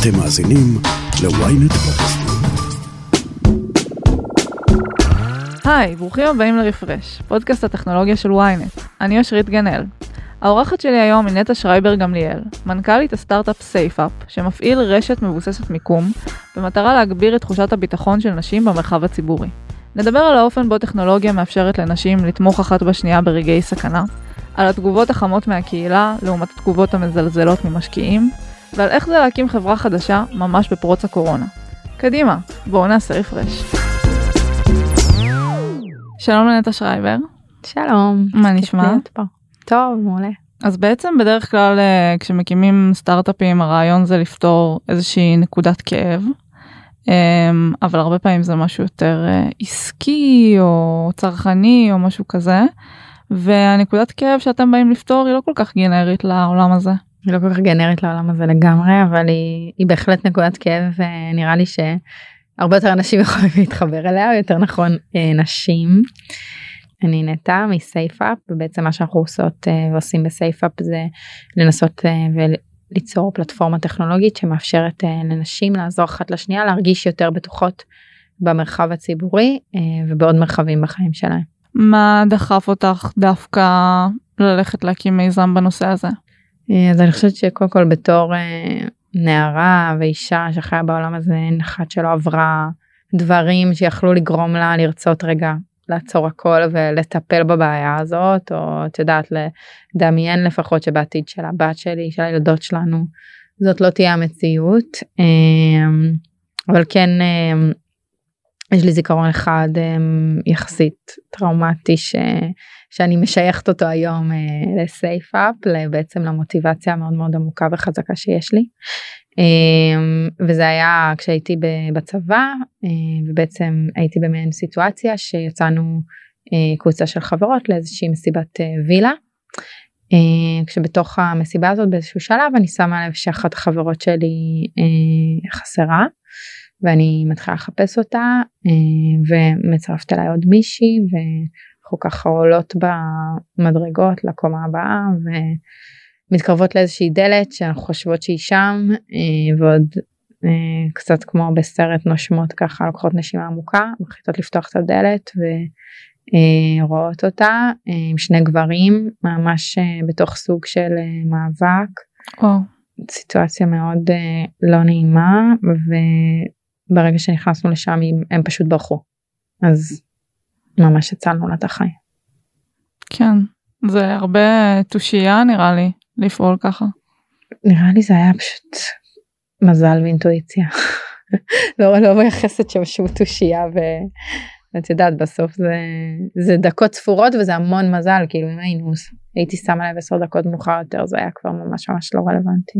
אתם מאזינים ל-ynet. היי, ברוכים הבאים לרפרש, פודקאסט הטכנולוגיה של ynet. אני אושרית גנאל. האורחת שלי היום היא נטע שרייבר גמליאל, מנכ"לית הסטארט-אפ סייפאפ, שמפעיל רשת מבוססת מיקום, במטרה להגביר את תחושת הביטחון של נשים במרחב הציבורי. נדבר על האופן בו טכנולוגיה מאפשרת לנשים לתמוך אחת בשנייה ברגעי סכנה, על התגובות החמות מהקהילה לעומת התגובות המזלזלות ממשקיעים, ועל איך זה להקים חברה חדשה ממש בפרוץ הקורונה. קדימה, בואו נעשה רפרש. שלום לנטע שרייבר. שלום. מה נשמע? טוב, מעולה. אז בעצם בדרך כלל אה, כשמקימים סטארט-אפים הרעיון זה לפתור איזושהי נקודת כאב. אמ, אבל הרבה פעמים זה משהו יותר אה, עסקי או צרכני או משהו כזה. והנקודת כאב שאתם באים לפתור היא לא כל כך גנרית לעולם הזה. היא לא כל כך גנרית לעולם הזה לגמרי אבל היא, היא בהחלט נקודת כאב ונראה לי שהרבה יותר אנשים יכולים להתחבר אליה או יותר נכון אה, נשים. אני נטע מסייפאפ ובעצם מה שאנחנו עושות אה, ועושים בסייפאפ זה לנסות וליצור פלטפורמה טכנולוגית שמאפשרת לנשים לעזור אחת לשנייה להרגיש יותר בטוחות במרחב הציבורי ובעוד מרחבים בחיים שלהם. מה דחף אותך דווקא ללכת להקים מיזם בנושא הזה? אה, אז אני חושבת שקודם כל בתור אה, נערה ואישה שחיה בעולם הזה אין אחת שלא עברה דברים שיכלו לגרום לה לרצות רגע לעצור הכל ולטפל בבעיה הזאת או את יודעת לדמיין לפחות שבעתיד של הבת שלי של הילדות שלנו זאת לא תהיה המציאות. אה, אבל כן יש לי זיכרון אחד um, יחסית טראומטי ש... שאני משייכת אותו היום uh, לסייפאפ בעצם למוטיבציה המאוד מאוד עמוקה וחזקה שיש לי. Um, וזה היה כשהייתי בצבא uh, ובעצם הייתי במעין סיטואציה שיצאנו uh, קבוצה של חברות לאיזושהי מסיבת וילה. כשבתוך המסיבה הזאת באיזשהו שלב אני שמה לב שאחת החברות שלי חסרה. ואני מתחילה לחפש אותה אה, ומצרפת אליי עוד מישהי ואנחנו ככה עולות במדרגות לקומה הבאה ומתקרבות לאיזושהי דלת שאנחנו חושבות שהיא שם אה, ועוד אה, קצת כמו בסרט נושמות ככה לוקחות נשימה עמוקה מחליטות לפתוח את הדלת ורואות אותה עם שני גברים ממש בתוך סוג של מאבק. Oh. סיטואציה מאוד לא נעימה ברגע שנכנסנו לשם הם פשוט ברחו אז ממש הצלנו לה את החיים. כן זה הרבה תושייה נראה לי לפעול ככה. נראה לי זה היה פשוט מזל ואינטואיציה. לא לא מייחסת שם שום תושייה ואת יודעת בסוף זה זה דקות ספורות וזה המון מזל כאילו אם היינו הייתי שמה לב עשר דקות מאוחר יותר זה היה כבר ממש ממש לא רלוונטי.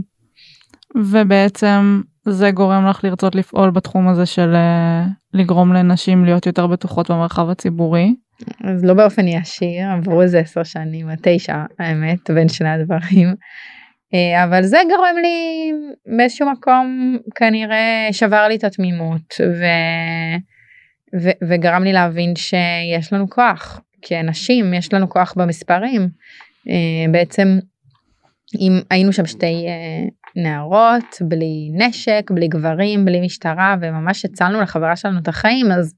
ובעצם זה גורם לך לרצות לפעול בתחום הזה של אה, לגרום לנשים להיות יותר בטוחות במרחב הציבורי. אז לא באופן ישיר עברו איזה עשר שנים תשע האמת בין שני הדברים. אה, אבל זה גורם לי באיזשהו מקום כנראה שבר לי את התמימות ו... ו... וגרם לי להבין שיש לנו כוח כאנשים יש לנו כוח במספרים אה, בעצם אם היינו שם שתי נערות בלי נשק בלי גברים בלי משטרה וממש הצלנו לחברה שלנו את החיים אז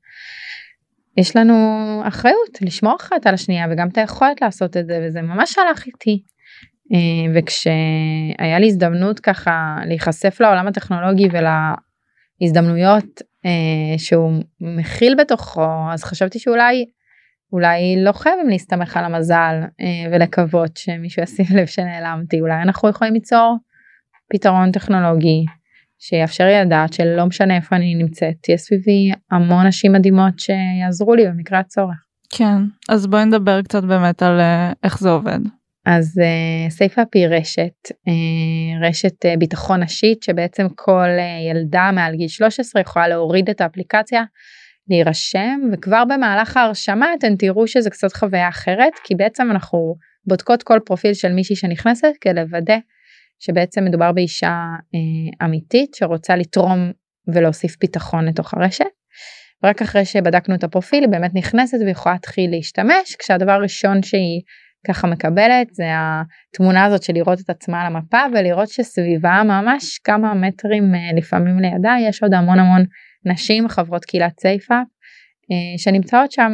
יש לנו אחריות לשמור אחת על השנייה וגם את היכולת לעשות את זה וזה ממש הלך איתי. אה, וכשהיה לי הזדמנות ככה להיחשף לעולם הטכנולוגי ולהזדמנויות אה, שהוא מכיל בתוכו אז חשבתי שאולי אולי לא חייבים להסתמך על המזל אה, ולקוות שמישהו ישים לב שנעלמתי אולי אנחנו יכולים ליצור פתרון טכנולוגי שיאפשר לי לדעת שלא משנה איפה אני נמצאת תהיה סביבי המון נשים מדהימות שיעזרו לי במקרה הצורך. כן אז בואי נדבר קצת באמת על אה, איך זה עובד. אז אה, סייפאפ היא רשת אה, רשת אה, ביטחון נשית שבעצם כל אה, ילדה מעל גיל 13 יכולה להוריד את האפליקציה להירשם וכבר במהלך ההרשמה אתם תראו שזה קצת חוויה אחרת כי בעצם אנחנו בודקות כל פרופיל של מישהי שנכנסת כדי לוודא שבעצם מדובר באישה אה, אמיתית שרוצה לתרום ולהוסיף ביטחון לתוך הרשת. רק אחרי שבדקנו את הפרופיל היא באמת נכנסת ויכולה להתחיל להשתמש כשהדבר הראשון שהיא ככה מקבלת זה התמונה הזאת של לראות את עצמה על המפה ולראות שסביבה ממש כמה מטרים אה, לפעמים לידה יש עוד המון המון נשים חברות קהילת סייפה אה, שנמצאות שם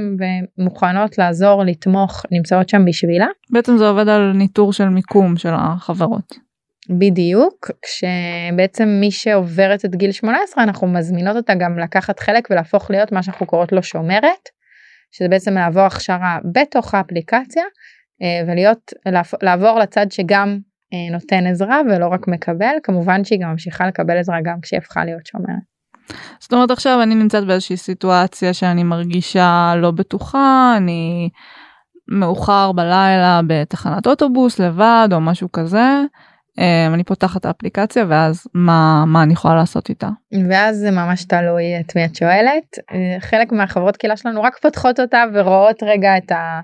ומוכנות לעזור לתמוך נמצאות שם בשבילה. בעצם זה עובד על ניטור של מיקום של החברות. בדיוק כשבעצם מי שעוברת את גיל 18 אנחנו מזמינות אותה גם לקחת חלק ולהפוך להיות מה שאנחנו קוראות לו שומרת שזה בעצם לעבור הכשרה בתוך האפליקציה אה, ולהיות לעבור לצד שגם אה, נותן עזרה ולא רק מקבל כמובן שהיא גם ממשיכה לקבל עזרה גם כשהיא הפכה להיות שומרת. זאת אומרת עכשיו אני נמצאת באיזושהי סיטואציה שאני מרגישה לא בטוחה אני מאוחר בלילה בתחנת אוטובוס לבד או משהו כזה אני פותחת את האפליקציה ואז מה מה אני יכולה לעשות איתה. ואז זה ממש תלוי את מי את שואלת אה, חלק מהחברות קהילה שלנו רק פותחות אותה ורואות רגע את, ה,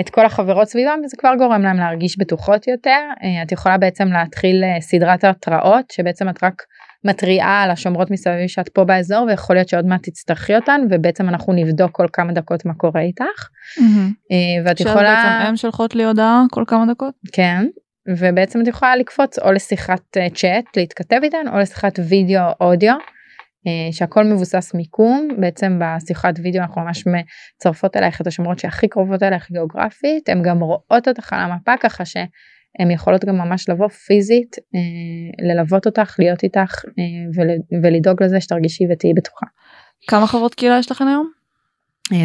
את כל החברות סביבם וזה כבר גורם להם להרגיש בטוחות יותר uh, את יכולה בעצם להתחיל uh, סדרת התראות שבעצם את רק מתריעה על השומרות מסביב שאת פה באזור ויכול להיות שעוד מעט תצטרכי אותן ובעצם אנחנו נבדוק כל כמה דקות מה קורה איתך. Mm-hmm. ואת יכולה... בעצם הם שולחות לי הודעה כל כמה דקות? כן ובעצם את יכולה לקפוץ או לשיחת צ'אט uh, להתכתב איתן או לשיחת וידאו אודיו uh, שהכל מבוסס מיקום בעצם בשיחת וידאו אנחנו ממש מצרפות אלייך את השומרות שהכי קרובות אלייך גיאוגרפית הן גם רואות אותך על המפה ככה שהן יכולות גם ממש לבוא פיזית uh, ללוות אותך להיות איתך ול, ולדאוג לזה שתרגישי ותהיי בטוחה. כמה חברות קהילה יש לכם היום?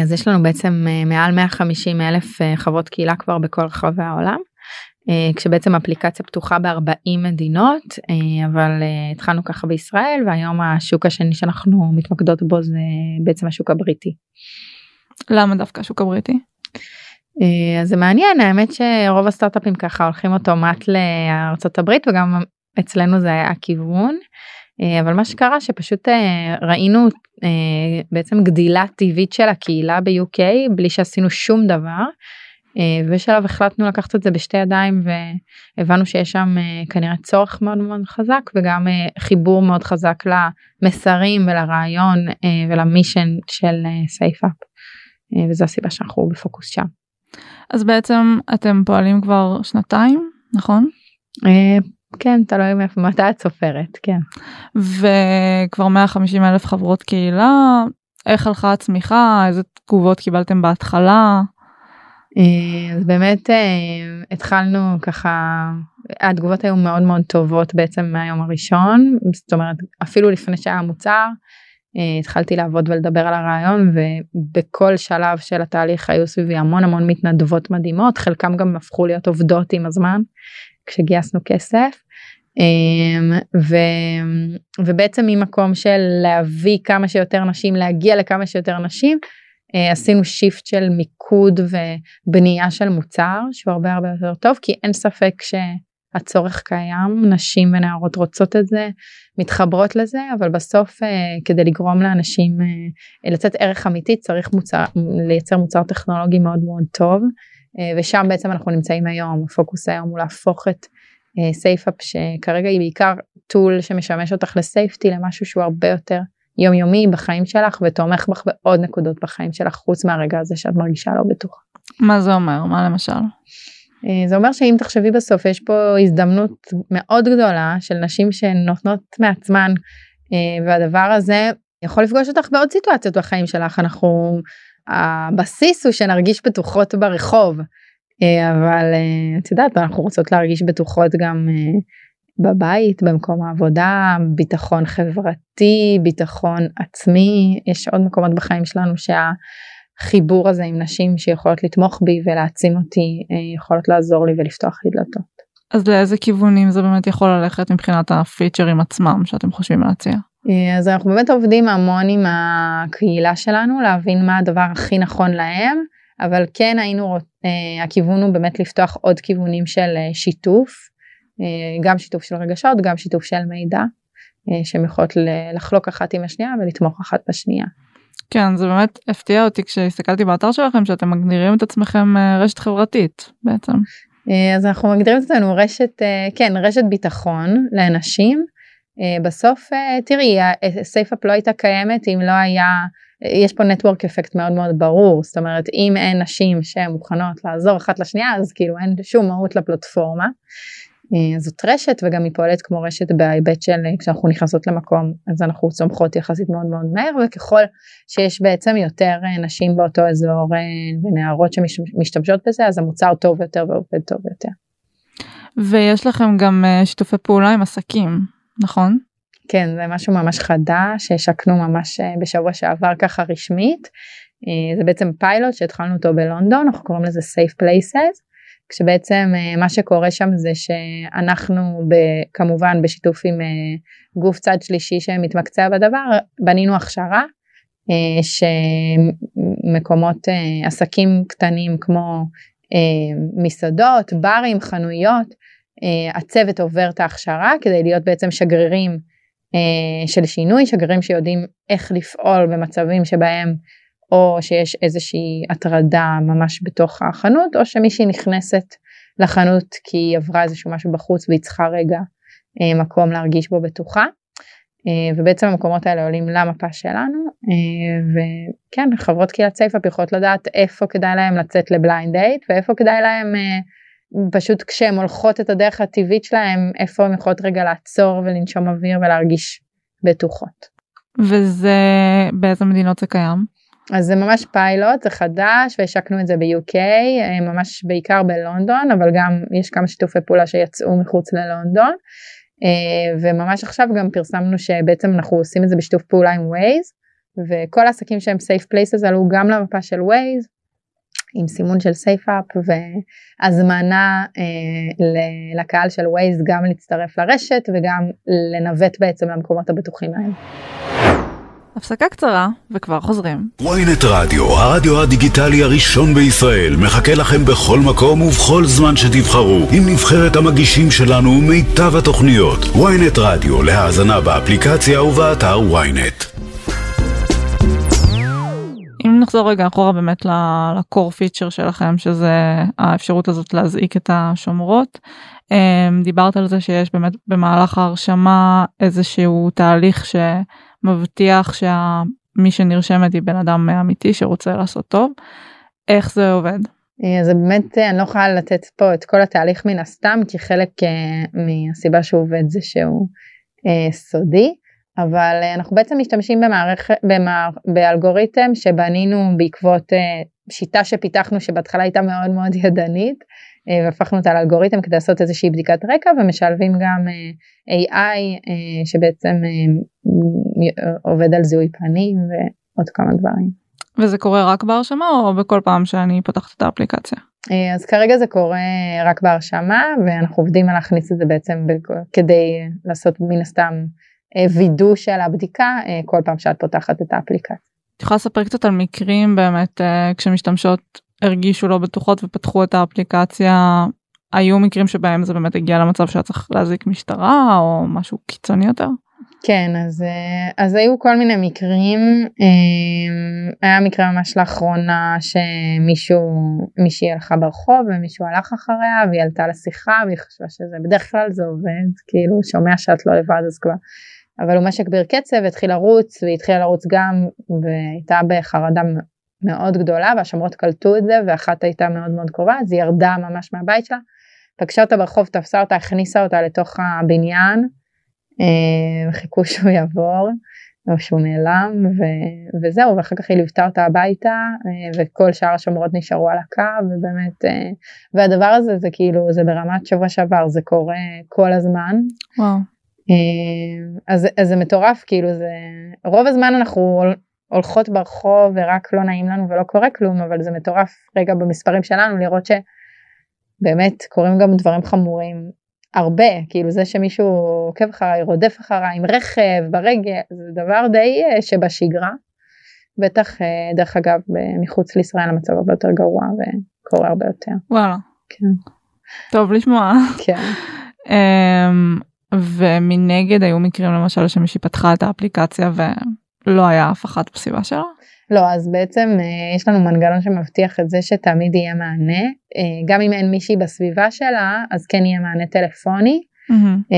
אז יש לנו בעצם מעל 150 אלף חברות קהילה כבר בכל רחבי העולם. אה, כשבעצם אפליקציה פתוחה ב-40 מדינות אה, אבל אה, התחלנו ככה בישראל והיום השוק השני שאנחנו מתמקדות בו זה בעצם השוק הבריטי. למה דווקא השוק הבריטי? אז זה מעניין האמת שרוב הסטארט-אפים ככה הולכים אוטומט לארצות הברית וגם אצלנו זה היה הכיוון אבל מה שקרה שפשוט ראינו בעצם גדילה טבעית של הקהילה ב-UK בלי שעשינו שום דבר. ובשלב החלטנו לקחת את זה בשתי ידיים והבנו שיש שם אה, כנראה צורך מאוד מאוד חזק וגם אה, חיבור מאוד חזק למסרים ולרעיון אה, ול-mission של סייפאפ וזו הסיבה שאנחנו בפוקוס שם. אז בעצם אתם פועלים כבר שנתיים נכון? כן תלוי מאיפה מתי את סופרת כן. וכבר 150 אלף חברות קהילה איך הלכה הצמיחה איזה תגובות קיבלתם בהתחלה. אה, אז באמת אה, התחלנו ככה התגובות היו מאוד מאוד טובות בעצם מהיום הראשון זאת אומרת אפילו לפני שהיה מוצר אה, התחלתי לעבוד ולדבר על הרעיון ובכל שלב של התהליך היו סביבי המון המון מתנדבות מדהימות חלקם גם הפכו להיות עובדות עם הזמן כשגייסנו כסף. ו, ובעצם ממקום של להביא כמה שיותר נשים להגיע לכמה שיותר נשים עשינו שיפט של מיקוד ובנייה של מוצר שהוא הרבה הרבה יותר טוב כי אין ספק שהצורך קיים נשים ונערות רוצות את זה מתחברות לזה אבל בסוף אה, כדי לגרום לאנשים אה, לצאת ערך אמיתי צריך מוצר לייצר מוצר טכנולוגי מאוד מאוד טוב ושם בעצם אנחנו נמצאים היום. הפוקוס היום הוא להפוך את סייפאפ שכרגע היא בעיקר tool שמשמש אותך ל-safety למשהו שהוא הרבה יותר יומיומי בחיים שלך ותומך בך בעוד נקודות בחיים שלך חוץ מהרגע הזה שאת מרגישה לא בטוחה. מה זה אומר? מה למשל? אה, זה אומר שאם תחשבי בסוף יש פה הזדמנות מאוד גדולה של נשים שנותנות מעצמן אה, והדבר הזה יכול לפגוש אותך בעוד סיטואציות בחיים שלך אנחנו הבסיס הוא שנרגיש בטוחות ברחוב אה, אבל את יודעת אנחנו רוצות להרגיש בטוחות גם בבית, במקום העבודה, ביטחון חברתי, ביטחון עצמי, יש עוד מקומות בחיים שלנו שהחיבור הזה עם נשים שיכולות לתמוך בי ולהעצים אותי, אה, יכולות לעזור לי ולפתוח לי דלתות. אז לאיזה כיוונים זה באמת יכול ללכת מבחינת הפיצ'רים עצמם שאתם חושבים להציע? אה, אז אנחנו באמת עובדים המון עם הקהילה שלנו להבין מה הדבר הכי נכון להם אבל כן היינו אה, הכיוון הוא באמת לפתוח עוד כיוונים של שיתוף גם שיתוף של רגשות גם שיתוף של מידע אה, שהן יכולות לחלוק אחת עם השנייה ולתמוך אחת בשנייה. כן זה באמת הפתיע אותי כשהסתכלתי באתר שלכם שאתם מגדירים את עצמכם אה, רשת חברתית בעצם. אז אנחנו מגדירים את עצמנו רשת כן רשת ביטחון לאנשים בסוף תראי SafeUP לא הייתה קיימת אם לא היה יש פה network effect מאוד מאוד ברור זאת אומרת אם אין נשים שהן מוכנות לעזור אחת לשנייה אז כאילו אין שום מהות לפלטפורמה. אה, זאת רשת וגם היא פועלת כמו רשת בהיבט של אה, כשאנחנו נכנסות למקום אז אנחנו צומחות יחסית מאוד מאוד מהר וככל שיש בעצם יותר אה, נשים באותו אזור ונערות שמשתמשות בזה אז המוצר טוב יותר ועובד טוב יותר. ויש לכם גם שיתופי פעולה עם עסקים נכון? כן זה משהו ממש חדש שהשקנו ממש בשבוע שעבר ככה רשמית זה בעצם פיילוט שהתחלנו אותו בלונדון אנחנו קוראים לזה safe places כשבעצם אה, מה שקורה שם זה שאנחנו ב, כמובן בשיתוף עם אה, גוף צד שלישי שמתמקצע בדבר בנינו הכשרה אה, שמקומות עסקים קטנים כמו מסעדות ברים חנויות הצוות עובר את ההכשרה כדי להיות בעצם שגרירים של שינוי שגרירים שיודעים איך לפעול במצבים שבהם או שיש איזושהי הטרדה ממש בתוך החנות, או שמישהי נכנסת לחנות כי היא עברה איזשהו משהו בחוץ והיא צריכה רגע אה, מקום להרגיש בו בטוחה. אה, ובעצם המקומות האלה עולים למפה שלנו אה, וכן חברות קהילת SafeUP יכולות לדעת איפה כדאי להם לצאת ל blind date ואיפה כדאי להם פשוט כשהן הולכות את הדרך הטבעית שלהם איפה הן יכולות רגע לעצור ולנשום אוויר ולהרגיש בטוחות. וזה באיזה מדינות זה קיים? אז זה ממש פיילוט זה חדש והשקנו את זה ב-UK אה, ממש בעיקר בלונדון אבל גם יש כמה שיתופי פעולה שיצאו מחוץ ללונדון אה, וממש עכשיו גם פרסמנו שבעצם אנחנו עושים את זה בשיתוף פעולה עם Waze וכל העסקים שהם safe places עלו גם למפה של Waze עם סימון של SafeUP והזמנה אה, לקהל של Waze גם להצטרף לרשת וגם לנווט בעצם למקומות הבטוחים האלה. הפסקה קצרה וכבר חוזרים. ynet רדיו, הרדיו הדיגיטלי הראשון בישראל, מחכה לכם בכל מקום ובכל זמן שתבחרו, עם נבחרת המגישים שלנו ומיטב התוכניות. ynet רדיו, להאזנה באפליקציה ובאתר ynet. אם נחזור רגע אחורה באמת לקור פיצ'ר שלכם שזה האפשרות הזאת להזעיק את השומרות. אמ, דיברת על זה שיש באמת במהלך ההרשמה איזשהו תהליך ש... מבטיח שמי שנרשמת היא בן אדם אמיתי שרוצה לעשות טוב. איך זה עובד? אה, זה באמת אה, אני לא יכולה לתת פה את כל התהליך מן הסתם כי חלק אה, מהסיבה שהוא עובד זה שהוא סודי אבל אנחנו בעצם משתמשים במערכת במער, באלגוריתם שבנינו בעקבות שיטה שפיתחנו שבהתחלה הייתה מאוד מאוד ידנית אה, והפכנו אותה לאלגוריתם כדי לעשות איזושהי בדיקת רקע ומשלבים גם אה, AI אה, שבעצם עובד על זיהוי פנים ועוד כמה דברים. וזה קורה רק בהרשמה או בכל פעם שאני פותחת את האפליקציה? אז כרגע זה קורה רק בהרשמה ואנחנו עובדים על להכניס את זה בעצם כדי לעשות מן הסתם וידוא של הבדיקה כל פעם שאת פותחת את האפליקציה. את יכולה לספר קצת על מקרים באמת כשמשתמשות הרגישו לא בטוחות ופתחו את האפליקציה. היו מקרים שבהם זה באמת הגיע למצב שהיה צריך להזיק משטרה או משהו קיצוני יותר? כן אז אה, אז היו כל מיני מקרים. אה, היה מקרה ממש לאחרונה שמישהו מישהי הלכה ברחוב ומישהו הלך אחריה והיא עלתה לשיחה והיא חשבה שזה בדרך כלל זה עובד כאילו שומע שאת לא לבד אז כבר. אבל הוא משק ביר קצב התחיל לרוץ והיא התחילה לרוץ גם והייתה בחרדה מאוד גדולה והשומרות קלטו את זה ואחת הייתה מאוד מאוד קרובה אז היא ירדה ממש מהבית שלה, פגשה אותה ברחוב, תפסה אותה, הכניסה אותה לתוך הבניין, אה, חיכו שהוא יעבור או שהוא נעלם ו, וזהו ואחר כך היא ליוותה אותה הביתה אה, וכל שאר השומרות נשארו על הקו ובאמת אה, והדבר הזה זה כאילו זה ברמת שבוע שעבר זה קורה כל הזמן. וואו. אז, אז זה מטורף כאילו זה רוב הזמן אנחנו הולכות ברחוב ורק לא נעים לנו ולא קורה כלום אבל זה מטורף רגע במספרים שלנו לראות שבאמת קורים גם דברים חמורים הרבה כאילו זה שמישהו עוקב אחריי רודף אחריי עם רכב ברגל זה דבר די אה, שבשגרה. בטח אה, דרך אגב מחוץ לישראל המצב הרבה יותר גרוע וקורה הרבה יותר. וואלה. כן. טוב לשמוע. כן. um, ומנגד היו מקרים למשל שמישהי פתחה את האפליקציה ו... לא היה אף אחת בסביבה שלו? לא, אז בעצם אה, יש לנו מנגנון שמבטיח את זה שתמיד יהיה מענה. אה, גם אם אין מישהי בסביבה שלה, אז כן יהיה מענה טלפוני. Mm-hmm.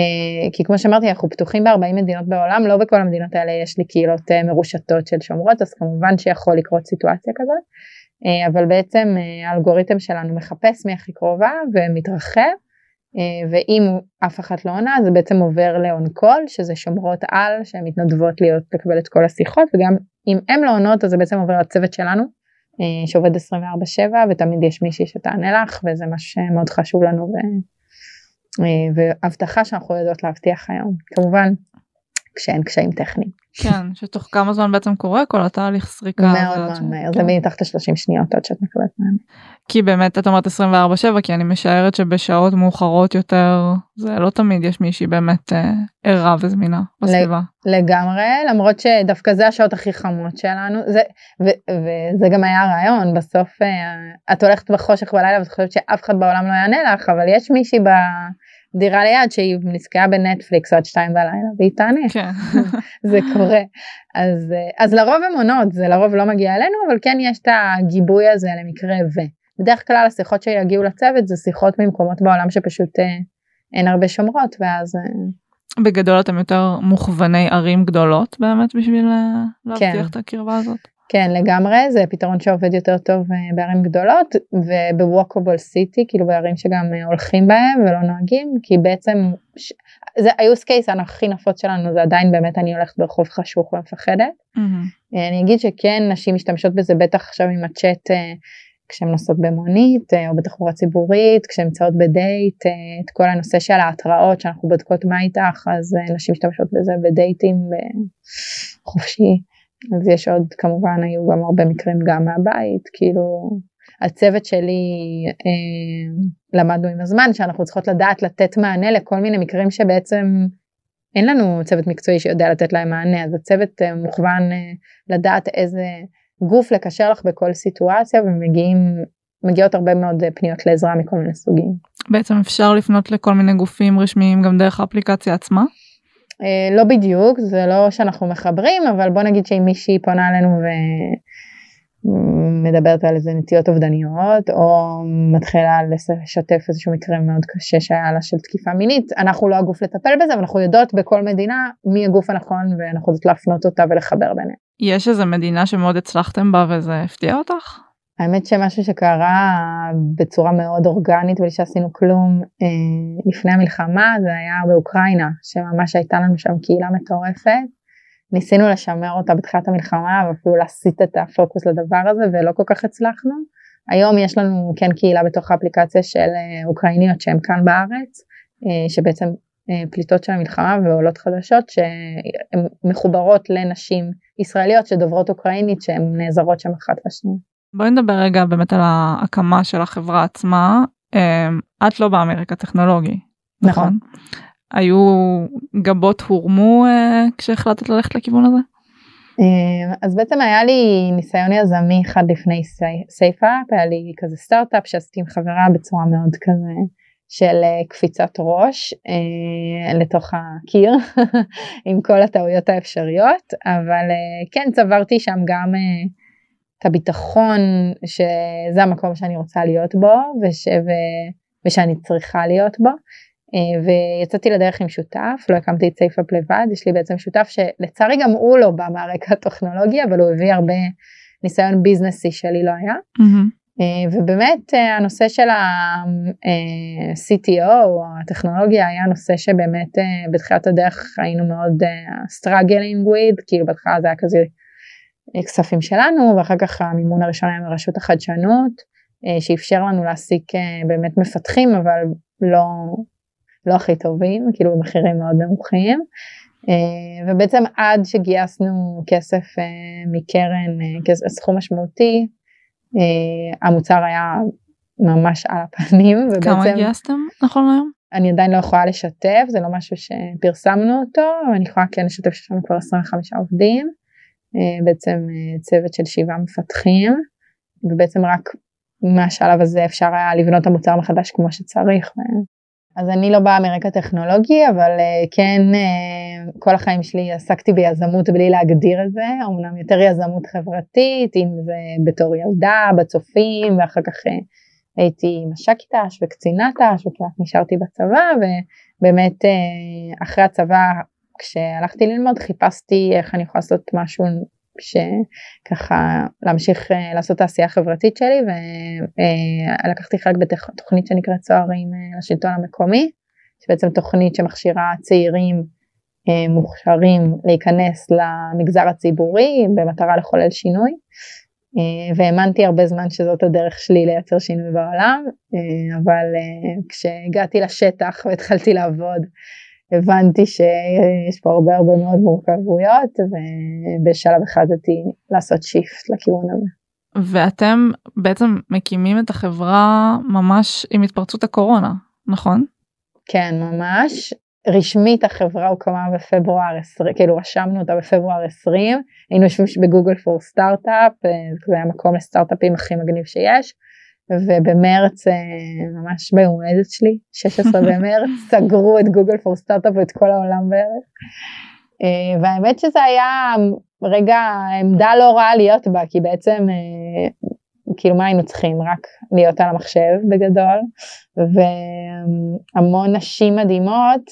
כי כמו שאמרתי אנחנו פתוחים ב-40 מדינות בעולם לא בכל המדינות האלה יש לי קהילות מרושתות של שומרות אז כמובן שיכול לקרות סיטואציה כזאת אבל בעצם האלגוריתם שלנו מחפש מי הכי קרובה ומתרחב ואם אף אחת לא עונה זה בעצם עובר לאון קול שזה שומרות על שהן מתנדבות להיות לקבל את כל השיחות וגם אם הן לא עונות אז זה בעצם עובר לצוות שלנו שעובד 24/7 ותמיד יש מישהי שתענה לך וזה מה שמאוד חשוב לנו ו... והבטחה שאנחנו יודעות להבטיח היום כמובן כשאין קשיים טכניים. כן, שתוך כמה זמן בעצם קורה כל התהליך סריקה. מאוד מאוד מהר, זה מתחת ל-30 שניות עד שאת מקבלת מענה. כי באמת את אומרת 24/7 כי אני משערת שבשעות מאוחרות יותר זה לא תמיד יש מישהי באמת אה, ערה וזמינה בסביבה. לגמרי למרות שדווקא זה השעות הכי חמות שלנו זה ו- וזה גם היה הרעיון בסוף אה, את הולכת בחושך בלילה ואת חושבת שאף אחד בעולם לא יענה לך אבל יש מישהי ב... דירה ליד שהיא נזכרה בנטפליקס עד שתיים בלילה והיא תענה כן. זה קורה אז אז לרוב הם עונות זה לרוב לא מגיע אלינו אבל כן יש את הגיבוי הזה למקרה ו. בדרך כלל השיחות שיגיעו לצוות זה שיחות ממקומות בעולם שפשוט אה, אין הרבה שומרות ואז. אה, בגדול אתם יותר מוכווני ערים גדולות באמת בשביל אה, להבטיח כן. את הקרבה הזאת. כן לגמרי זה פתרון שעובד יותר טוב בערים גדולות ובווקובל סיטי כאילו בערים שגם הולכים בהם ולא נוהגים כי בעצם ש... זה ה-use case הכי נפוץ שלנו זה עדיין באמת אני הולכת ברחוב חשוך ומפחדת. Mm-hmm. אני אגיד שכן נשים משתמשות בזה בטח עכשיו עם הצ'אט כשהן נוסעות במונית או בתחבורה ציבורית כשהן נמצאות בדייט את כל הנושא של ההתראות שאנחנו בודקות מה איתך אז נשים משתמשות בזה בדייטים חופשי. אז יש עוד כמובן היו גם הרבה מקרים גם מהבית כאילו הצוות שלי אה, למדנו עם הזמן שאנחנו צריכות לדעת לתת מענה לכל מיני מקרים שבעצם אין לנו צוות מקצועי שיודע לתת להם מענה אז הצוות אה, מוכוון אה, לדעת איזה גוף לקשר לך בכל סיטואציה ומגיעים מגיעות הרבה מאוד פניות לעזרה מכל מיני סוגים. בעצם אפשר לפנות לכל מיני גופים רשמיים גם דרך האפליקציה עצמה? Uh, לא בדיוק זה לא שאנחנו מחברים אבל בוא נגיד שאם מישהי פונה אלינו ומדברת על איזה נטיות אובדניות או מתחילה לשתף איזשהו מקרה מאוד קשה שהיה לה של תקיפה מינית אנחנו לא הגוף לטפל בזה אבל אנחנו יודעות בכל מדינה מי הגוף הנכון ואנחנו יודעות להפנות אותה ולחבר ביניהם. יש איזה מדינה שמאוד הצלחתם בה וזה הפתיע אותך? האמת שמשהו שקרה בצורה מאוד אורגנית בלי שעשינו כלום אה, לפני המלחמה זה היה באוקראינה שממש הייתה לנו שם קהילה מטורפת. ניסינו לשמר אותה בתחילת המלחמה ואפילו להסיט את הפוקוס לדבר הזה ולא כל כך הצלחנו. היום יש לנו כן קהילה בתוך האפליקציה של אה, אוקראיניות שהן כאן בארץ אה, שבעצם אה, פליטות של המלחמה ועולות חדשות שהן מחוברות לנשים ישראליות שדוברות אוקראינית שהן נעזרות שם אחת בשנייה. בואי נדבר רגע באמת על ההקמה של החברה עצמה. את לא באמריקה טכנולוגי, נכון? נכון. היו גבות הורמו כשהחלטת ללכת לכיוון הזה? אז בעצם היה לי ניסיון יזמי אחד לפני SafeUP, היה לי כזה סטארט-אפ שעשיתי עם חברה בצורה מאוד כזה של קפיצת ראש לתוך הקיר עם כל הטעויות האפשריות, אבל כן צברתי שם גם את הביטחון שזה המקום שאני רוצה להיות בו וש, ו, ושאני צריכה להיות בו ויצאתי לדרך עם שותף לא הקמתי את SafeUP לבד יש לי בעצם שותף שלצערי גם הוא לא בא מהרקע הטכנולוגי אבל הוא הביא הרבה ניסיון ביזנסי שלי לא היה Mm-hmm. ובאמת הנושא של ה-CTO הטכנולוגיה היה נושא שבאמת בתחילת הדרך היינו מאוד struggling with כאילו בהתחלה זה היה כזה כספים שלנו ואחר כך המימון הראשון היה מרשות החדשנות שאפשר לנו להעסיק באמת מפתחים אבל לא, לא הכי טובים כאילו במחירים מאוד נמוכים ובעצם עד שגייסנו כסף מקרן סכום משמעותי המוצר היה ממש על הפנים. ובעצם, כמה גייסתם נכון היום? אני עדיין לא יכולה לשתף זה לא משהו שפרסמנו אותו אני יכולה כן לשתף שיש לנו כבר 25 עובדים. בעצם צוות של שבעה מפתחים ובעצם רק מהשלב הזה אפשר היה לבנות את המוצר מחדש כמו שצריך. אז אני לא באה מרקע טכנולוגי אבל כן כל החיים שלי עסקתי ביזמות בלי להגדיר את זה אמנם יותר יזמות חברתית אם זה בתור ילדה בצופים ואחר כך הייתי מש"קית ת"ש וקצינת ת"ש וכמעט נשארתי בצבא ובאמת אחרי הצבא כשהלכתי ללמוד חיפשתי איך אני יכולה לעשות משהו שככה להמשיך אה, לעשות העשייה החברתית שלי ולקחתי אה, חלק בתוכנית שנקראת צוערים אה, לשלטון המקומי שבעצם תוכנית שמכשירה צעירים מוכשרים להיכנס למגזר הציבורי במטרה לחולל שינוי והאמנתי הרבה זמן שזאת הדרך שלי לייצר שינוי בעולם אבל כשהגעתי לשטח והתחלתי לעבוד הבנתי שיש פה הרבה הרבה מאוד מורכבויות ובשלב החלטתי לעשות שיפט לכיוון הזה. ואתם בעצם מקימים את החברה ממש עם התפרצות הקורונה, נכון? כן, ממש. רשמית החברה הוקמה בפברואר 20, כאילו רשמנו אותה בפברואר 20, היינו יושבים בגוגל פור סטארט-אפ, זה היה מקום לסטארט-אפים הכי מגניב שיש. ובמרץ אה, ממש ביום הולדת שלי 16 במרץ סגרו את גוגל פור סטארט-אפ ואת כל העולם בערך. אה, והאמת שזה היה רגע עמדה לא רעה להיות בה כי בעצם אה, כאילו מה היינו צריכים רק להיות על המחשב בגדול והמון נשים מדהימות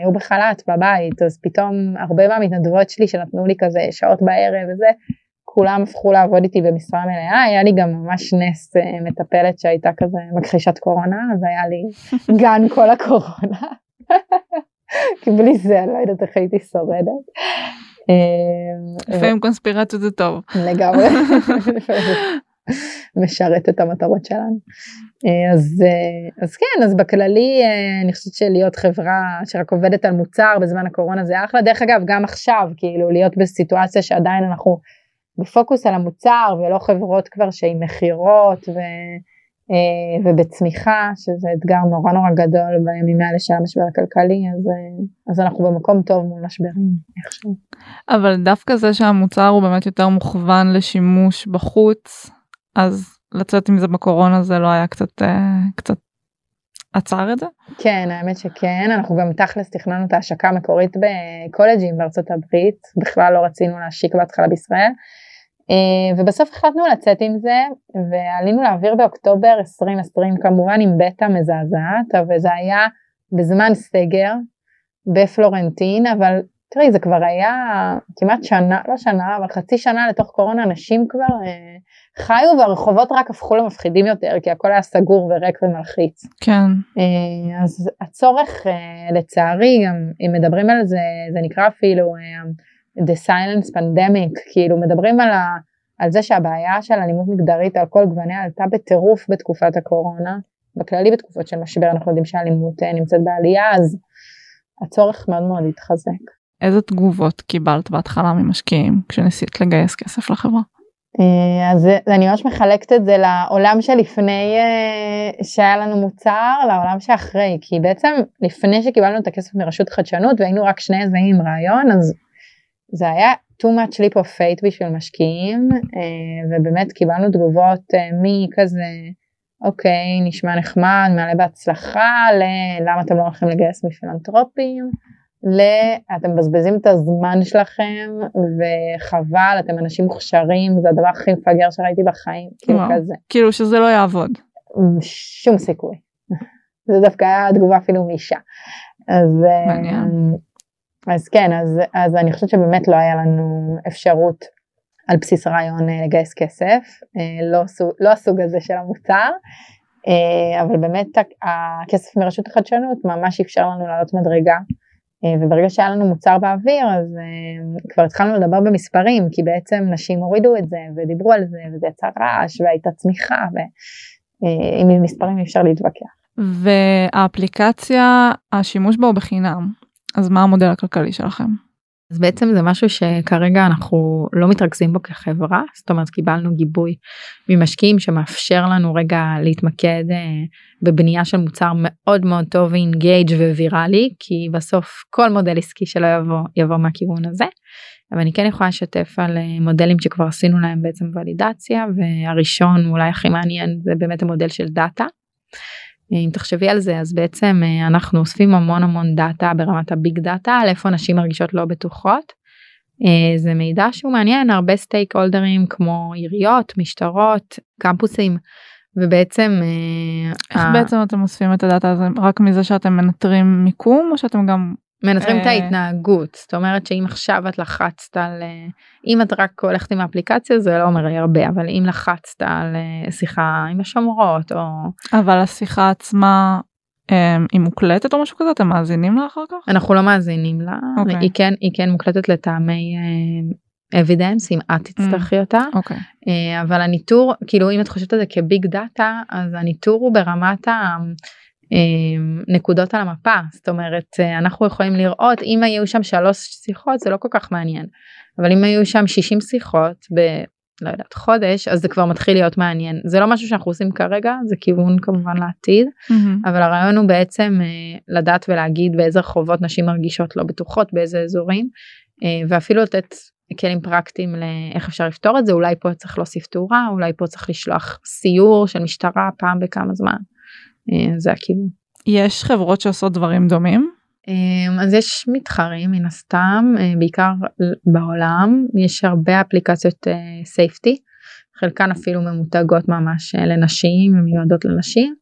היו בחל"ת בבית אז פתאום הרבה מהמתנדבות שלי שנתנו לי כזה שעות בערב וזה כולם הפכו לעבוד איתי במשרה מלאה, היה לי גם ממש נס אה, מטפלת שהייתה כזה מכחישת קורונה, אז היה לי גן כל הקורונה. כי בלי זה אני לא יודעת איך הייתי שורדת. אה, לפעמים קונספירציות זה טוב. לגמרי. משרת את המטרות שלנו. אה, אז, אז כן, אז בכללי אני חושבת שלהיות חברה שרק עובדת על מוצר בזמן הקורונה זה אחלה. דרך אגב, גם עכשיו, כאילו להיות בסיטואציה שעדיין אנחנו בפוקוס על המוצר ולא חברות כבר שהיא מכירות ו, אה, ובצמיחה שזה אתגר נורא נורא גדול בימים האלה של המשבר הכלכלי אז, אה, אז אנחנו במקום טוב מול משברים איכשהו. אבל דווקא זה שהמוצר הוא באמת יותר מוכוון לשימוש בחוץ אז לצאת עם זה בקורונה זה לא היה קצת אה, קצת עצר את זה? כן האמת שכן אנחנו גם תכלס תכננו את ההשקה המקורית בקולג'ים בארצות הברית בכלל לא רצינו להשיק בהתחלה בישראל ובסוף החלטנו לצאת עם זה ועלינו לאוויר באוקטובר 2020 כמובן עם בטא מזעזעת אבל זה היה בזמן סגר בפלורנטין אבל תראי זה כבר היה כמעט שנה לא שנה אבל חצי שנה לתוך קורונה אנשים כבר אה, חיו והרחובות רק הפכו למפחידים יותר כי הכל היה סגור וריק ומלחיץ. כן. אה, אז הצורך אה, לצערי גם אם מדברים על זה זה נקרא אפילו אה, the silence pandemic כאילו מדברים על, ה, על זה שהבעיה של אלימות מגדרית על כל גווניה עלתה בטירוף בתקופת הקורונה בכללי בתקופות של משבר אנחנו יודעים שהאלימות אה, נמצאת בעלייה אז הצורך מאוד מאוד התחזק. איזה תגובות קיבלת בהתחלה ממשקיעים כשניסית לגייס כסף לחברה? אה, אז אני ממש מחלקת את זה לעולם שלפני אה, שהיה לנו מוצר לעולם שאחרי כי בעצם לפני שקיבלנו את הכסף מרשות חדשנות והיינו רק שני יזמים עם רעיון אז זה היה too much leap of fate בשביל משקיעים אה, ובאמת קיבלנו תגובות אה, מכזה אוקיי נשמע נחמד מעלה בהצלחה ללמה אתם לא הולכים לגייס מפילנטרופים? לאתם מבזבזים את הזמן שלכם וחבל אתם אנשים מוכשרים זה הדבר הכי מפגר שראיתי בחיים כאילו כזה. כאילו שזה לא יעבוד. שום סיכוי. זה דווקא היה תגובה אפילו מאישה. אז אה, מעניין. אז כן, אז, אז אני חושבת שבאמת לא היה לנו אפשרות על בסיס הרעיון אה, לגייס כסף, אה, לא, לא הסוג הזה של המוצר, אה, אבל באמת הכסף מרשות החדשנות ממש אפשר לנו לעלות מדרגה. וברגע שהיה לנו מוצר באוויר אז כבר התחלנו לדבר במספרים כי בעצם נשים הורידו את זה ודיברו על זה וזה יצר רעש והייתה צמיחה ועם מספרים אי אפשר להתווכח. והאפליקציה השימוש בה הוא בחינם אז מה המודל הכלכלי שלכם? אז בעצם זה משהו שכרגע אנחנו לא מתרכזים בו כחברה זאת אומרת קיבלנו גיבוי ממשקיעים שמאפשר לנו רגע להתמקד אה, בבנייה של מוצר מאוד מאוד טוב ואינגייג' וויראלי כי בסוף כל מודל עסקי שלא יבוא יבוא מהכיוון הזה. אבל אני כן יכולה לשתף על אה, מודלים שכבר עשינו להם בעצם ולידציה והראשון אולי הכי מעניין זה באמת המודל של דאטה. אם תחשבי על זה אז בעצם אה, אנחנו אוספים המון המון דאטה ברמת ה big data על איפה נשים מרגישות לא בטוחות. אה, זה מידע שהוא מעניין הרבה stakeholder ים כמו עיריות משטרות קמפוסים ובעצם איך ה... בעצם אתם אוספים את הדאטה הזה רק מזה שאתם מנטרים מיקום או שאתם גם מנטרים את ההתנהגות זאת אומרת שאם עכשיו את לחצת על אם את רק הולכת עם האפליקציה זה לא אומר לי הרבה אבל אם לחצת על שיחה עם השומרות או אבל השיחה עצמה אמ, היא מוקלטת או משהו כזה אתם מאזינים לה אחר כך אנחנו לא מאזינים לה okay. אוקיי. היא כן היא כן מוקלטת לטעמי evidence אם את תצטרכי mm. אותה okay. אוקיי. אבל הניטור כאילו אם את חושבת על זה כ big data אז הניטור הוא ברמת ה... נקודות על המפה. זאת אומרת אה, אנחנו יכולים לראות אם היו שם שלוש שיחות זה לא כל כך מעניין. אבל אם היו שם 60 שיחות ב... לא יודעת חודש אז זה כבר מתחיל להיות מעניין. זה לא משהו שאנחנו עושים כרגע זה כיוון כמובן לעתיד. mm-hmm. אבל הרעיון הוא בעצם אה, לדעת ולהגיד באיזה רחובות נשים מרגישות לא בטוחות באיזה אזורים אה, ואפילו לתת כלים פרקטיים לאיך אפשר לפתור את זה. אולי פה צריך להוסיף תאורה אולי פה צריך לשלוח סיור של משטרה פעם בכמה זמן. אה, זה הכיוון. יש חברות שעושות דברים דומים? אה, אז יש מתחרים מן הסתם אה, בעיקר בעולם יש הרבה אפליקציות סייפטי חלקן אפילו ממותגות ממש לנשים ומיועדות לנשים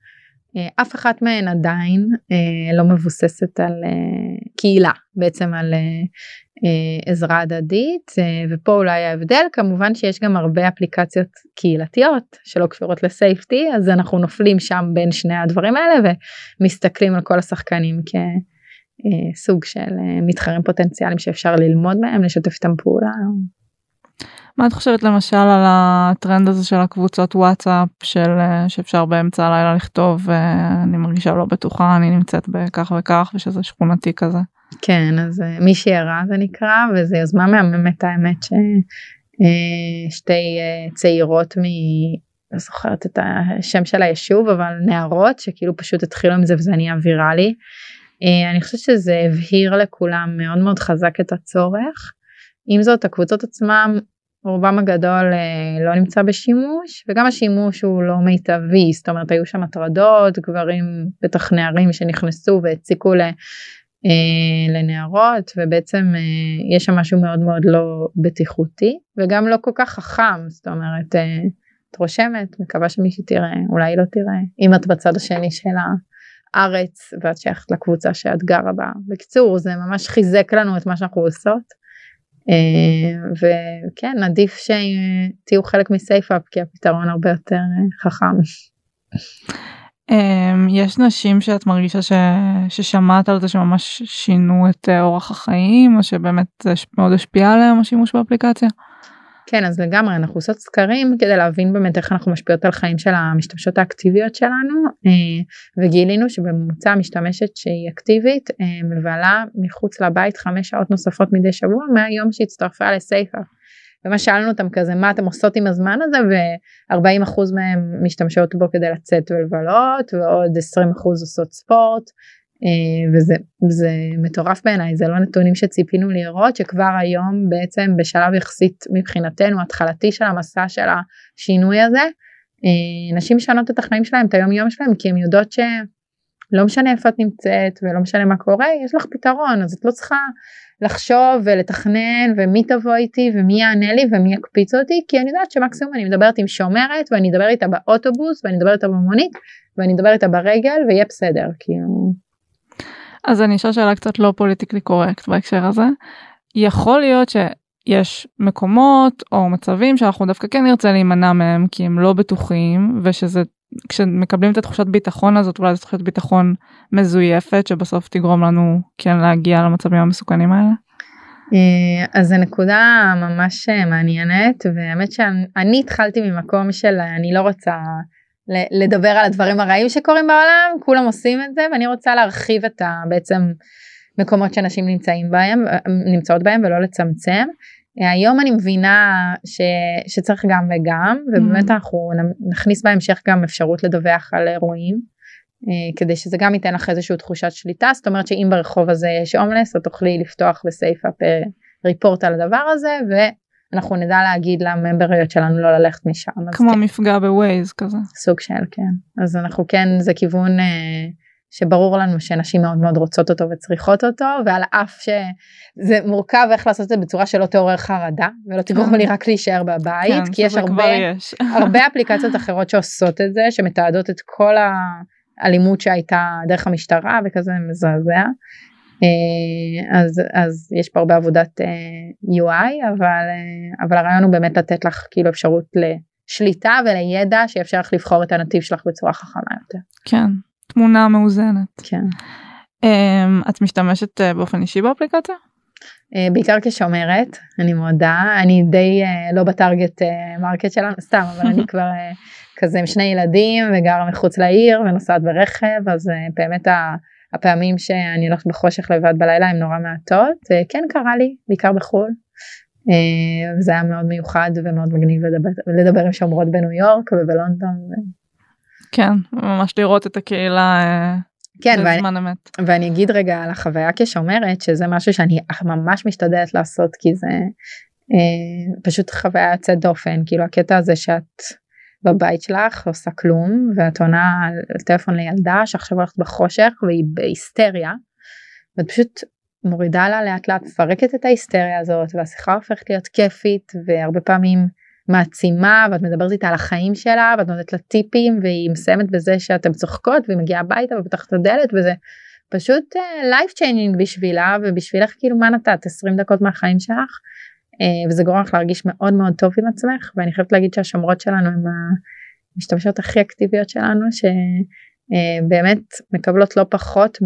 אף אחת מהן עדיין לא מבוססת על קהילה בעצם על אה, עזרה הדדית אה, ופה אולי ההבדל כמובן שיש גם הרבה אפליקציות קהילתיות שלא קשורות לסייפטי אז אנחנו נופלים שם בין שני הדברים האלה ומסתכלים על כל השחקנים כסוג אה, של מתחרים פוטנציאליים שאפשר ללמוד מהם לשתף איתם פעולה. מה את חושבת למשל על הטרנד הזה של הקבוצות וואטסאפ של שאפשר באמצע הלילה לכתוב אני מרגישה לא בטוחה אני נמצאת בכך וכך ושזה שכונתי כזה. כן אז אה, מי שירה זה נקרא וזה יוזמה מהממת האמת ששתי אה, אה, צעירות מ... לא זוכרת את השם של היישוב אבל נערות שכאילו פשוט התחילו עם זה וזה נהיה ויראלי. אני חושבת שזה הבהיר לכולם מאוד מאוד חזק את הצורך. עם זאת הקבוצות עצמם רובם הגדול לא נמצא בשימוש וגם השימוש הוא לא מיטבי. זאת אומרת היו שם הטרדות גברים בטח נערים שנכנסו והציקו אה, לנערות ובעצם אה, יש שם משהו מאוד מאוד לא בטיחותי וגם לא כל כך חכם. זאת אומרת אה, את רושמת מקווה שמישהי תראה אולי לא תראה. אם את בצד השני של הארץ ואת שייכת לקבוצה שאת גרה בה. בקיצור זה ממש חיזק לנו את מה שאנחנו עושות. וכן עדיף שתהיו חלק מסייפאפ כי הפתרון הרבה יותר חכם. Um, יש נשים שאת מרגישה ש... ששמעת על זה שממש שינו את uh, אורח החיים או שבאמת זה מאוד השפיע עליהם השימוש באפליקציה? כן אז לגמרי אנחנו עושות סקרים כדי להבין באמת איך אנחנו משפיעות על חיים של המשתמשות האקטיביות שלנו uh, וגילינו שבממוצע משתמשת שהיא אקטיבית uh, מבלה מחוץ לבית חמש שעות נוספות מדי שבוע מהיום שהצטרפה לסייפה. ומה שאלנו אותם כזה מה אתם עושות עם הזמן הזה ו-40% מהם משתמשות בו כדי לצאת ולבלות ועוד 20% עושות ספורט אה, וזה זה מטורף בעיניי זה לא נתונים שציפינו לראות שכבר היום בעצם בשלב יחסית מבחינתנו התחלתי של המסע של השינוי הזה אה, נשים משנות את החיים שלהם את היום יום שלהם כי הן יודעות שלא משנה איפה את נמצאת ולא משנה מה קורה יש לך פתרון אז את לא צריכה לחשוב ולתכנן ומי תבוא איתי ומי יענה לי ומי יקפיץ אותי כי אני יודעת שמקסימום אני מדברת עם שומרת ואני אדבר איתה באוטובוס ואני אדבר איתה במונית ואני אדבר איתה ברגל ויהיה בסדר כאילו. אז אני אשאל שאלה קצת לא פוליטיקלי קורקט בהקשר הזה. יכול להיות שיש מקומות או מצבים שאנחנו דווקא כן נרצה להימנע מהם כי הם לא בטוחים ושזה כשמקבלים את התחושת ביטחון הזאת אולי זו תחושת ביטחון מזויפת שבסוף תגרום לנו כן להגיע למצבים המסוכנים האלה. אה, אז זו נקודה ממש אה, מעניינת והאמת שאני התחלתי ממקום של אני לא רוצה לדבר על הדברים הרעים שקורים בעולם כולם עושים את זה ואני רוצה להרחיב את ה, בעצם מקומות שאנשים נמצאים בהם נמצאות בהם ולא לצמצם היום אני מבינה ש, שצריך גם וגם ובאמת mm. אנחנו נכניס בהמשך גם אפשרות לדווח על אירועים אה, כדי שזה גם ייתן לך איזושהי תחושת שליטה זאת אומרת שאם ברחוב הזה יש הומלס את תוכלי לפתוח ב SafeUP report על הדבר הזה ואנחנו נדע להגיד לממבריות שלנו לא ללכת משם. כמו כן. מפגע בווייז כזה. סוג של כן אז אנחנו כן זה כיוון אה, שברור לנו שנשים מאוד מאוד רוצות אותו וצריכות אותו ועל אף שזה מורכב איך לעשות את זה בצורה שלא תעורר חרדה ולא תגרום לי רק להישאר בבית כן, כי יש הרבה יש. הרבה אפליקציות אחרות שעושות את זה שמתעדות את כל האלימות שהייתה דרך המשטרה וכזה מזעזע. אה, אז אז יש פה הרבה עבודת אה, UI אבל אה, אבל הרעיון הוא באמת לתת לך כאילו אפשרות לשליטה ולידע שיאפשר לך לבחור את הנתיב שלך בצורה חכמה יותר. כן, תמונה מאוזנת. כן. אמ, את משתמשת באופן אישי באפליקציה? בעיקר כשומרת אני מודה אני די לא ב target market שלנו סתם אבל אני כבר כזה עם שני ילדים וגרה מחוץ לעיר ונוסעת ברכב אז באמת ה- הפעמים שאני הולכת בחושך לבד בלילה הם נורא מעטות אה, כן קרה לי בעיקר בחו"ל. אה, וזה היה מאוד מיוחד ומאוד מגניב לדבר, לדבר עם שומרות בניו יורק ובלונדון. כן, ממש לראות את הקהילה אה, כן, ואני, בזמן אמת. ואני אגיד רגע על החוויה כשומרת שזה משהו שאני ממש משתדלת לעשות כי זה אה, פשוט חוויה יוצאת דופן כאילו הקטע הזה שאת בבית שלך עושה כלום ואת עונה על טלפון לילדה שעכשיו הולכת בחושך והיא בהיסטריה. ואת פשוט מורידה לה לאט לאט מפרקת את ההיסטריה הזאת והשיחה הופכת להיות כיפית והרבה פעמים מעצימה ואת מדברת איתה על החיים שלה ואת נותנת לה טיפים והיא מסיימת בזה שאתם צוחקות והיא מגיעה הביתה ופותחת את הדלת וזה פשוט uh, life changing בשבילה ובשבילך כאילו מה נתת 20 דקות מהחיים שלך וזה גורם לך להרגיש מאוד מאוד טוב עם עצמך ואני חייבת להגיד שהשומרות שלנו הם המשתמשות הכי אקטיביות שלנו שבאמת מקבלות לא פחות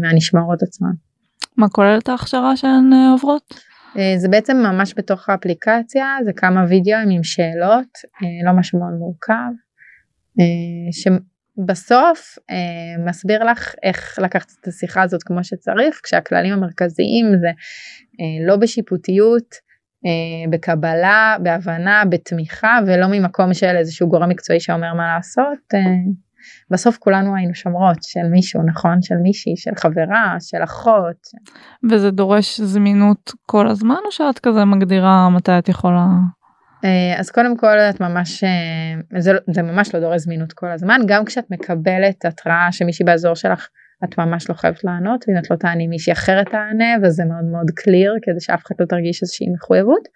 מהנשמרות עצמן. מה כוללת ההכשרה שהן אה, עוברות? אה, זה בעצם ממש בתוך האפליקציה זה כמה וידאוים עם שאלות אה, לא משהו מאוד מורכב אה, שבסוף מסביר לך איך לקחת את השיחה הזאת כמו שצריך כשהכללים המרכזיים זה לא בשיפוטיות בקבלה בהבנה בתמיכה ולא ממקום של איזשהו גורם מקצועי שאומר מה לעשות בסוף כולנו היינו שומרות של מישהו נכון של מישהי של חברה של אחות. וזה דורש זמינות כל הזמן או שאת כזה מגדירה מתי את יכולה? אה, אז קודם כל את ממש אה, זה, זה ממש לא דורש זמינות כל הזמן גם כשאת מקבלת התראה שמישהי באזור שלך את ממש לא חייבת לענות ואם את לא תעני מישהי אחרת תענה וזה מאוד מאוד קליר כדי שאף אחד לא תרגיש איזושהי מחויבות.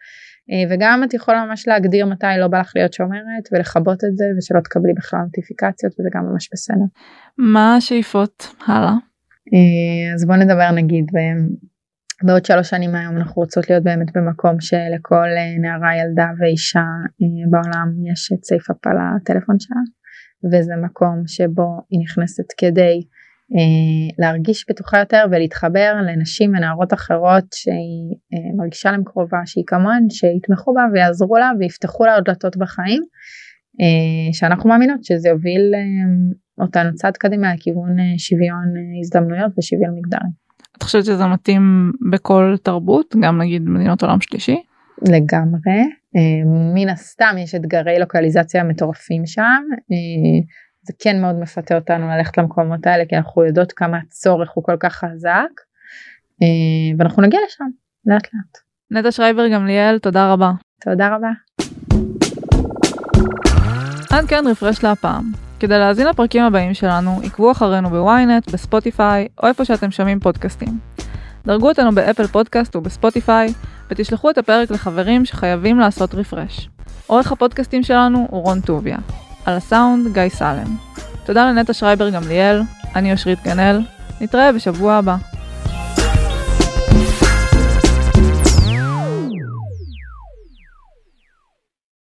אה, וגם את יכולה ממש להגדיר מתי לא בא לך להיות שומרת ולכבות את זה ושלא תקבלי בכלל נוטיפיקציות וזה גם ממש בסדר. מה השאיפות הלאה? אה, אז בוא נדבר נגיד בעוד שלוש שנים מהיום אנחנו רוצות להיות באמת במקום שלכל אה, נערה ילדה ואישה בעולם יש את סייף על הטלפון שלה וזה מקום שבו היא נכנסת כדי להרגיש בטוחה יותר ולהתחבר לנשים ונערות אחרות שהיא אה, מרגישה להם קרובה שהיא כמוהן שיתמכו בה ויעזרו לה ויפתחו לה עוד דלתות בחיים אה, שאנחנו מאמינות שזה יוביל אותנו צעד קדימה לכיוון שוויון הזדמנויות ושוויון מגדרי. את חושבת שזה מתאים בכל תרבות גם נגיד מדינות עולם שלישי? לגמרי מן הסתם יש אתגרי לוקליזציה מטורפים שם זה כן מאוד מפתה אותנו ללכת למקומות האלה כי אנחנו יודעות כמה הצורך הוא כל כך חזק אה, ואנחנו נגיע לשם לאט לאט. נטע שרייבר גמליאל תודה רבה. תודה רבה. עד כאן רפרש להפעם. כדי להאזין לפרקים הבאים שלנו, עקבו אחרינו ב ynet, בספוטיפיי, או איפה שאתם שומעים פודקאסטים. דרגו אותנו באפל פודקאסט ובספוטיפיי, ותשלחו את הפרק לחברים שחייבים לעשות refresh. עורך הפודקאסטים שלנו הוא רון טוביה. על הסאונד גיא סלם. תודה לנטע שרייבר גמליאל, אני אושרית גנאל, נתראה בשבוע הבא.